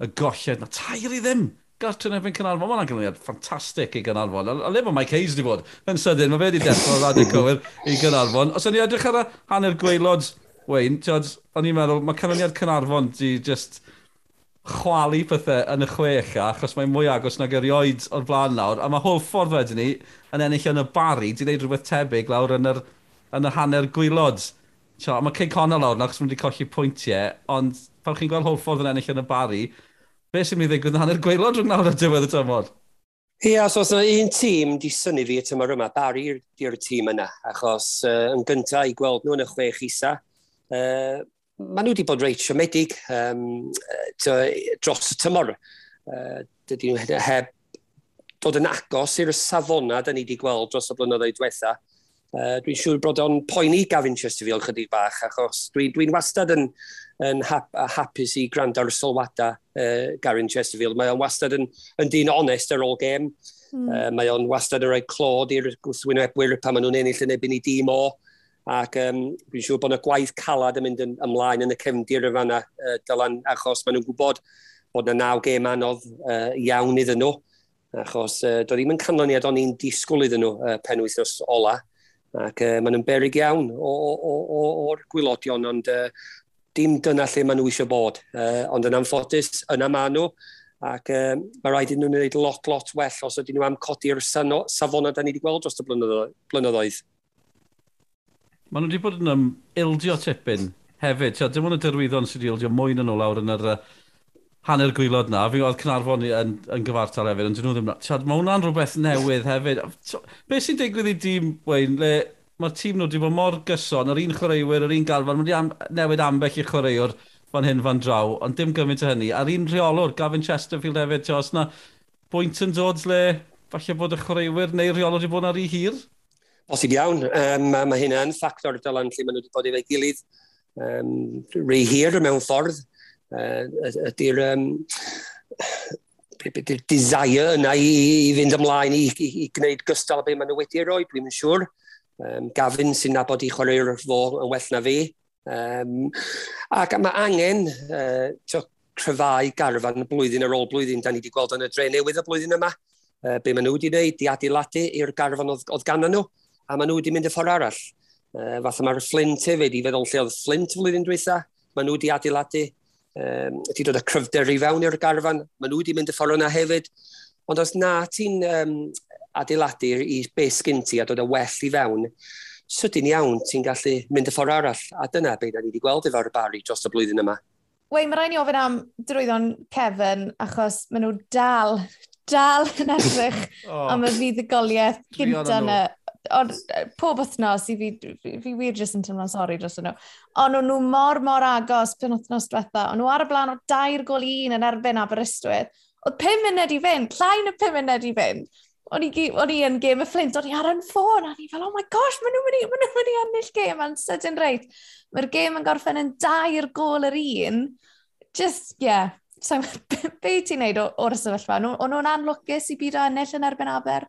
y golled na tair i ddim. Gartre yn erbyn Cynarfon, mae'n angyniad ffantastig i Gynarfon. A, a le mae Mike Hayes wedi bod? Yn sydyn, mae fe wedi dechrau o i cywir i Gynarfon. Os o'n i edrych ar y hanner gweilod Wayne, George, o'n i'n meddwl, mae canlyniad Cynarfon di just chwalu pethau yn y chwecha, achos mae'n mwy agos nag erioed o'r blaen nawr, a mae holl ffordd wedyn ni yn ennill yn y bari, di wneud rhywbeth tebyg lawr yn yr, yn y hanner gwylod. Tio, mae Cyn Connell lawr nawr, achos mae'n wedi colli pwyntiau, ond pan chi'n gweld holl ffordd yn ennill yn y bari, beth sy'n mynd i ddigwydd yn hanner gwylod rhwng nawr a diwedd y tymor? Ie, yeah, so os yna un tîm di syni fi y tymor yma, bari di'r tîm yna, achos uh, yn gyntaf i gweld nhw yn y chwech isa, Uh, maen nhw wedi bod reit siomedig um, dros y tymor. Uh, Dydy nhw heb dod yn agos i'r safona da ni wedi gweld dros y blynyddoedd diwetha. Uh, dwi'n siŵr bod o'n poeni Gavin Chesterfield chydig bach, achos dwi'n dwi, wastad yn, yn hap, hapus i gwrando ar y sylwadau uh, Gavin Chesterfield. Mae o'n wastad yn, yn dyn onest ar ôl gêm. Mm. Uh, mae o'n wastad yn rhoi clod i'r gwrthwynebwyr pan maen nhw'n ennill yn ebyn i dîm o. Ac um, dwi'n siŵr bod yna gwaith calad yn mynd yn ymlaen yn y cefndir y fanna, uh, dylan, achos maen nhw'n gwybod bod yna naw gêm anodd uh, iawn iddyn nhw. Achos uh, doedd ddim yn canlyniad o'n i'n disgwyl iddyn nhw uh, penwythnos ola. Ac uh, maen nhw'n berig iawn o'r gwylodion, ond uh, dim dyna lle maen nhw eisiau bod. Uh, ond yn amffodus, yna maen nhw. Ac uh, mae rhaid i nhw'n gwneud lot, lot well os ydyn nhw am codi'r safona da ni wedi gweld dros y blynyddoedd. blynyddoedd. Maen nhw wedi bod yn um, ildio tipyn hefyd. Tia, dim ond y dirwyddon sydd wedi ildio mwy na nhw lawr yn yr uh, hanner gwylod na. Fi'n gweld Cynarfon yn, yn gyfartal hefyd, ond dyn nhw ddim... Tia, mae hwnna'n rhywbeth newydd hefyd. Be sy'n digwydd i dîm, Wayne, le mae'r tîm nhw wedi bod mor gyson, yr un chwaraewyr, yr un galfan, mae wedi am, newid ambell i chwaraewr fan hyn fan draw, ond dim gymaint o hynny. A'r un rheolwr, Gavin Chesterfield hefyd, tia, os na bwynt yn dod le falle bod y chwaraewyr neu'r rheolwr wedi bod ar ei hir? bosib iawn. Um, mae ma hynna yn ffactor dylan lle maen nhw wedi bod efo'i gilydd um, rei hir mewn ffordd. Uh, ydy'r um, desire yna i, i fynd ymlaen i, i, i gwneud gystal o beth maen nhw wedi roi, dwi'n siŵr. Um, Gavin sy'n nabod i chwarae'r fo yn well na fi. Um, ac mae angen uh, to, cryfau garfan blwyddyn ar ôl blwyddyn, da ni wedi gweld yn y dre newydd y blwyddyn yma, uh, be maen nhw wedi gwneud, di adeiladu i'r garfan oedd, oedd gan nhw a maen nhw wedi mynd y ffordd arall. Uh, fath mae'r Flint hefyd, i feddwl lle oedd Flint flwyddyn dweitha, maen nhw wedi adeiladu, um, wedi dod y cryfder i fewn i'r garfan, maen nhw wedi mynd y ffordd yna hefyd. Ond os na ti'n um, adeiladu i beth sgyn ti a dod y well i fewn, sydyn iawn ti'n gallu mynd y ffordd arall, a dyna beth da ni wedi gweld efo'r bari dros y blwyddyn yma. Wei, mae rhaid ni ofyn am drwyddo'n Kevin, achos maen nhw dal, dal yn edrych (laughs) oh, am y fuddugoliaeth gyntaf yna Ond pob wythnos, i fi, fi fi wir jyst yn tymlo'n sori dros nhw. Ond nhw mor, mor agos pen wythnos diwetha. Ond nhw ar y blaen o dair gol un yn erbyn Aberystwyth. Oedd pum munud i fynd, llain y pum munud i fynd. O'n i, o'n i yn game y Flint, o'n i ar yn ffôn, a ni fel, oh my gosh, maen nhw'n mynd i, maen nhw'n mynd ennill game, a'n sydyn reit. Mae'r game yn gorffen yn dair gol yr un. Just, yeah, so, (laughs) be ti'n neud o'r sefyllfa? O'n nhw'n anlwcus i byd o ennill yn erbyn Aber?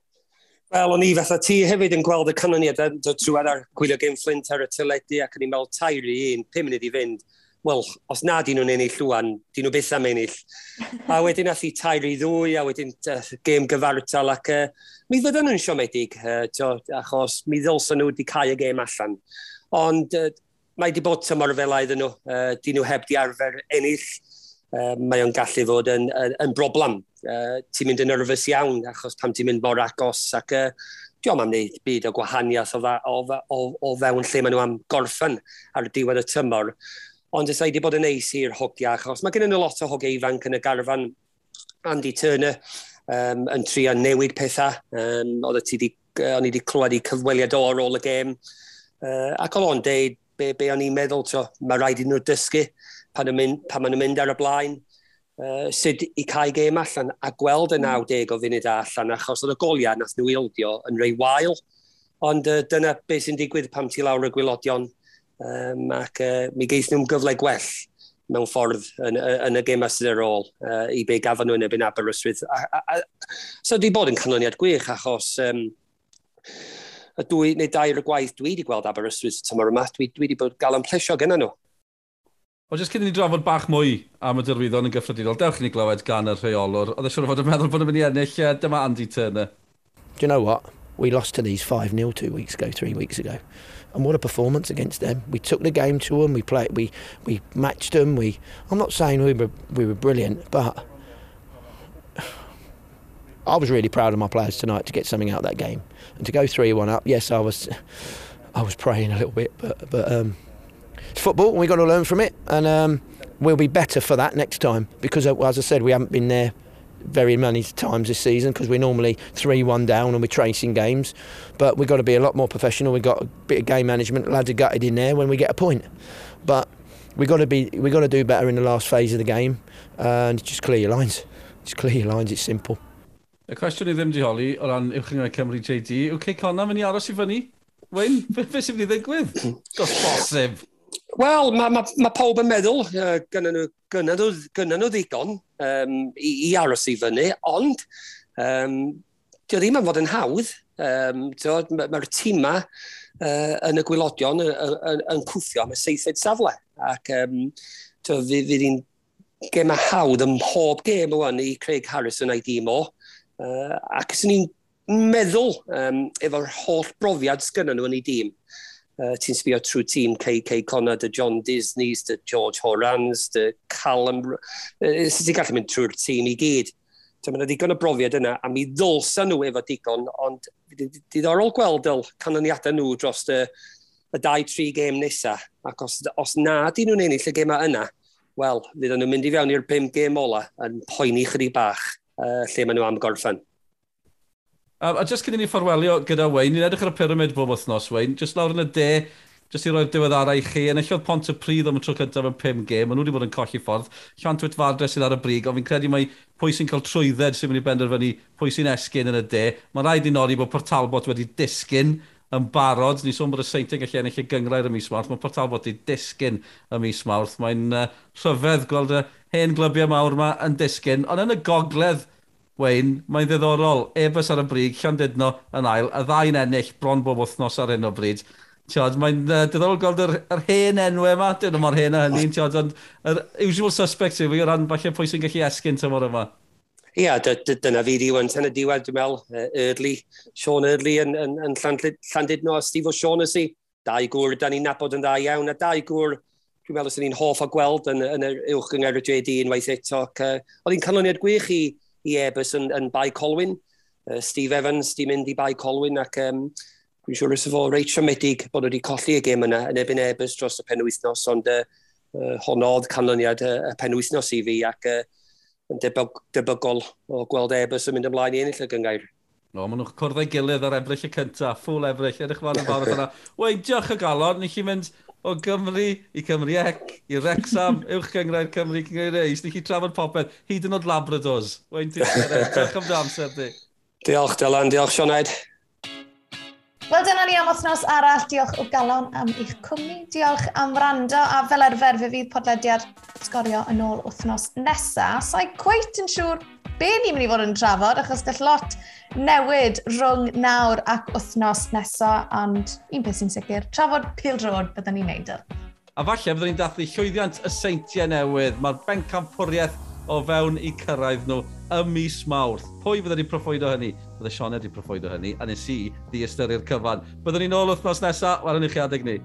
Wel, o'n i fatha ti hefyd yn gweld y canlyniadau yn dod trwy ar gwylio gen Flint ar y tyledu ac yn i'n meddwl tair i un, pum munud i fynd. Wel, os na dyn nhw'n ennill llwan, dyn nhw beth am ennill. a (laughs) wedyn ath i tair i ddwy, a wedyn uh, gêm gyfartal ac uh, mi ddod nhw'n siomedig, uh, jo, achos mi ddylsa nhw wedi cael y gêm allan. Ond uh, mae wedi bod tymor felaidd yn nhw, uh, dyn nhw heb di arfer ennill uh, mae o'n gallu fod yn, yn, yn broblem. Uh, ti'n mynd yn nerfus iawn achos pam ti'n mynd mor agos ac uh, diolch am wneud byd o gwahaniaeth o, dda, o, o, o fewn lle maen nhw am gorffen ar y diwedd y tymor. Ond ysau wedi bod yn neis i'r hogia achos mae gennym nhw lot o hogia ifanc yn y garfan. Andy Turner um, yn trio newid pethau. Um, oedd ti di, uh, o'n i wedi clywed i cyfweliad o ar ôl y gêm. Uh, ac oedd o'n deud be, be o'n i'n meddwl, to, mae rhaid i nhw dysgu pan, mynd, pan maen nhw'n mynd ar y blaen, uh, sut i cael gêm allan a gweld y mm. 90 o funud allan achos oedd y goliau nath nhw ildio yn rei wael. Ond uh, dyna beth sy'n digwydd pam ti lawr y gwylodion um, ac uh, mi geith nhw'n gyfle gwell mewn ffordd yn, yn y gêm sydd ar ôl, uh, i be gafon nhw yn ebyn Aberystwyth. A, a, a, so di bod yn canlyniad gwych achos um, y dwy neu dair y gwaith dwi wedi gweld Aberystwyth tymor yma, dwi, dwi wedi bod gael yn plesio gyda nhw. O, jyst cyn i ni drafod bach mwy am y dyrwyddon yn gyffredinol, dewch i ni glywed gan y rheolwr. Oedd e siwr fod yn meddwl bod yn mynd i ennill, uh, dyma Andy Turner. Do you know what? We lost to these 5-0 two weeks ago, three weeks ago. And what a performance against them. We took the game to them, we played, we, we matched them. We, I'm not saying we were, we were brilliant, but (sighs) I was really proud of my players tonight to get something out of that game. And to go 3-1 up, yes, I was I was praying a little bit, but, but um, it's football and we've got to learn from it and um, we'll be better for that next time because uh, as I said we haven't been there very many times this season because we're normally 3-1 down and we're tracing games but we've got to be a lot more professional we've got a bit of game management lads are gutted in there when we get a point but we've got to be we've got to do better in the last phase of the game and just clear your lines just clear your lines it's simple Y cwestiwn i ddim di holi o ran uwchyngoedd Cymru JD yw Cey Conna mynd i aros i fyny? Wyn, beth sy'n mynd i ddigwydd? Hmm. Gos bosib! Wel, mae ma, ma pawb yn meddwl, uh, gynnu nhw, gynnu nhw, gynnu nhw ddigon um, i, i aros i fyny, ond um, dio ddim yn fod yn hawdd. Um, Mae'r ma tîma uh, yn y gwylodion yn, yn, yn cwffio am y seithfed safle. Ac um, tio, fydd hi'n a hawdd ym mhob gem o'n i Craig Harrison a'i dîm o. Uh, ac sy'n ni'n meddwl um, efo'r holl brofiad sgynnon nhw yn ei dîm, Uh, ti'n sbio trwy tîm KK Connor, dy John Disney's, dy George Horans, dy Callum... Uh, ti'n gallu mynd trwy'r tîm i gyd. So, mae'n ddigon o brofiad yna, a mi ddolsa nhw efo digon, ond diddorol gweld y canlyniadau nhw dros y, y 2-3 gêm nesaf. Ac os, os na di nhw'n ennill y gema yna, wel, fydd nhw'n mynd i fewn i'r 5 gêm ola yn poeni chydig bach uh, lle maen nhw am gorffen. A, a just cyn i ni fforwelio gyda Wayne, ni'n edrych ar y pyramid bob wythnos, Wayne, just lawr yn y de, just i roi'r diweddarau i chi, Yn enillodd Pont y Pryd am y tro cyntaf yn 5 gêm, maen nhw wedi bod yn colli ffordd, Llantwyd fardre sydd ar y brig, ond fi'n credu mai pwy sy'n cael trwydded sy'n mynd i benderfynu pwy sy'n esgyn yn y de. Mae'n rhaid i nodi bod Portalbot wedi disgyn yn barod, ni sôn bod y Seinti'n gallu ennill y gyngrair y mis mawrth, mae Portalbot wedi disgyn y mis mawrth, mae'n uh, rhyfedd gweld y hen glybiau mawr yma yn disgyn, ond yn y gogledd, Wayne, mae'n ddiddorol, ebys ar y brig, Llandudno yn ail, a ddau'n ennill bron bob wythnos ar hyn o bryd. Tiod, mae'n uh, diddorol gweld yr, yr hen enwau yma, dyn nhw mor hen a hynny, tiod, ond yr usual suspects yw i o ran falle pwy sy'n gallu esgyn tymor yma. Ia, yeah, dyna fi di wan tan y diwedd, dwi'n meddwl, uh, Erdli, Sean Erdli yn, yn, yn Llandudno a Steve O'Shaughnessy, dau gŵr, da ni'n nabod yn dda iawn, a dau gŵr, dwi'n meddwl, sy'n ni'n hoff o gweld yn, yn yr uwch yng Nghyr y JD unwaith eto. Uh, Oedd hi'n canlyniad gwych i i Ebus yn, yn Bai Colwyn. Uh, Steve Evans di mynd i Bai Colwyn ac um, dwi'n siŵr ysaf o reit siomedig bod wedi colli y gêm yna yn ebyn Ebus dros y penwythnos, ond uh, uh, honnodd canlyniad y uh, penwythnos i fi ac uh, yn debygol debygol o gweld Ebus yn mynd ymlaen i ennill y gyngair. No, maen nhw'n cwrdd ei gilydd ar efryll y cyntaf, ffwl efryll, edrych fan y fawr yna. (laughs) Wei, diolch y galon, nes i fynd o Gymru i Cymru Ec, i Rexham, uwch gyngrau'r Cymru Cymru Reis. ni chi trafod popeth, hyd yn oed Labradors. Wein ti'n edrych am amser di. Diolch Dylan, diolch Sionaid. Wel, dyna ni am wythnos arall. Diolch o galon am eich cwmni. Diolch am rando. A fel arfer, fe fydd podlediad sgorio yn ôl wythnos nesaf. So, i cweit yn siŵr be ni'n mynd i fod yn trafod, achos gall lot newid rhwng nawr ac wythnos nesaf, ond un peth sy'n sicr, trafod pil drod byddwn ni'n neud yr. A falle byddwn ni'n dathlu llwyddiant y seintiau newydd. Mae'r bencampwriaeth o fewn i cyrraedd nhw y mis mawrth. Pwy fydda ni'n proffoido hynny? Bydde Sioned wedi proffoido hynny, a nes i di ystyried cyfan. Byddwn ni'n ôl wythnos nesaf, waran i chi adeg ni.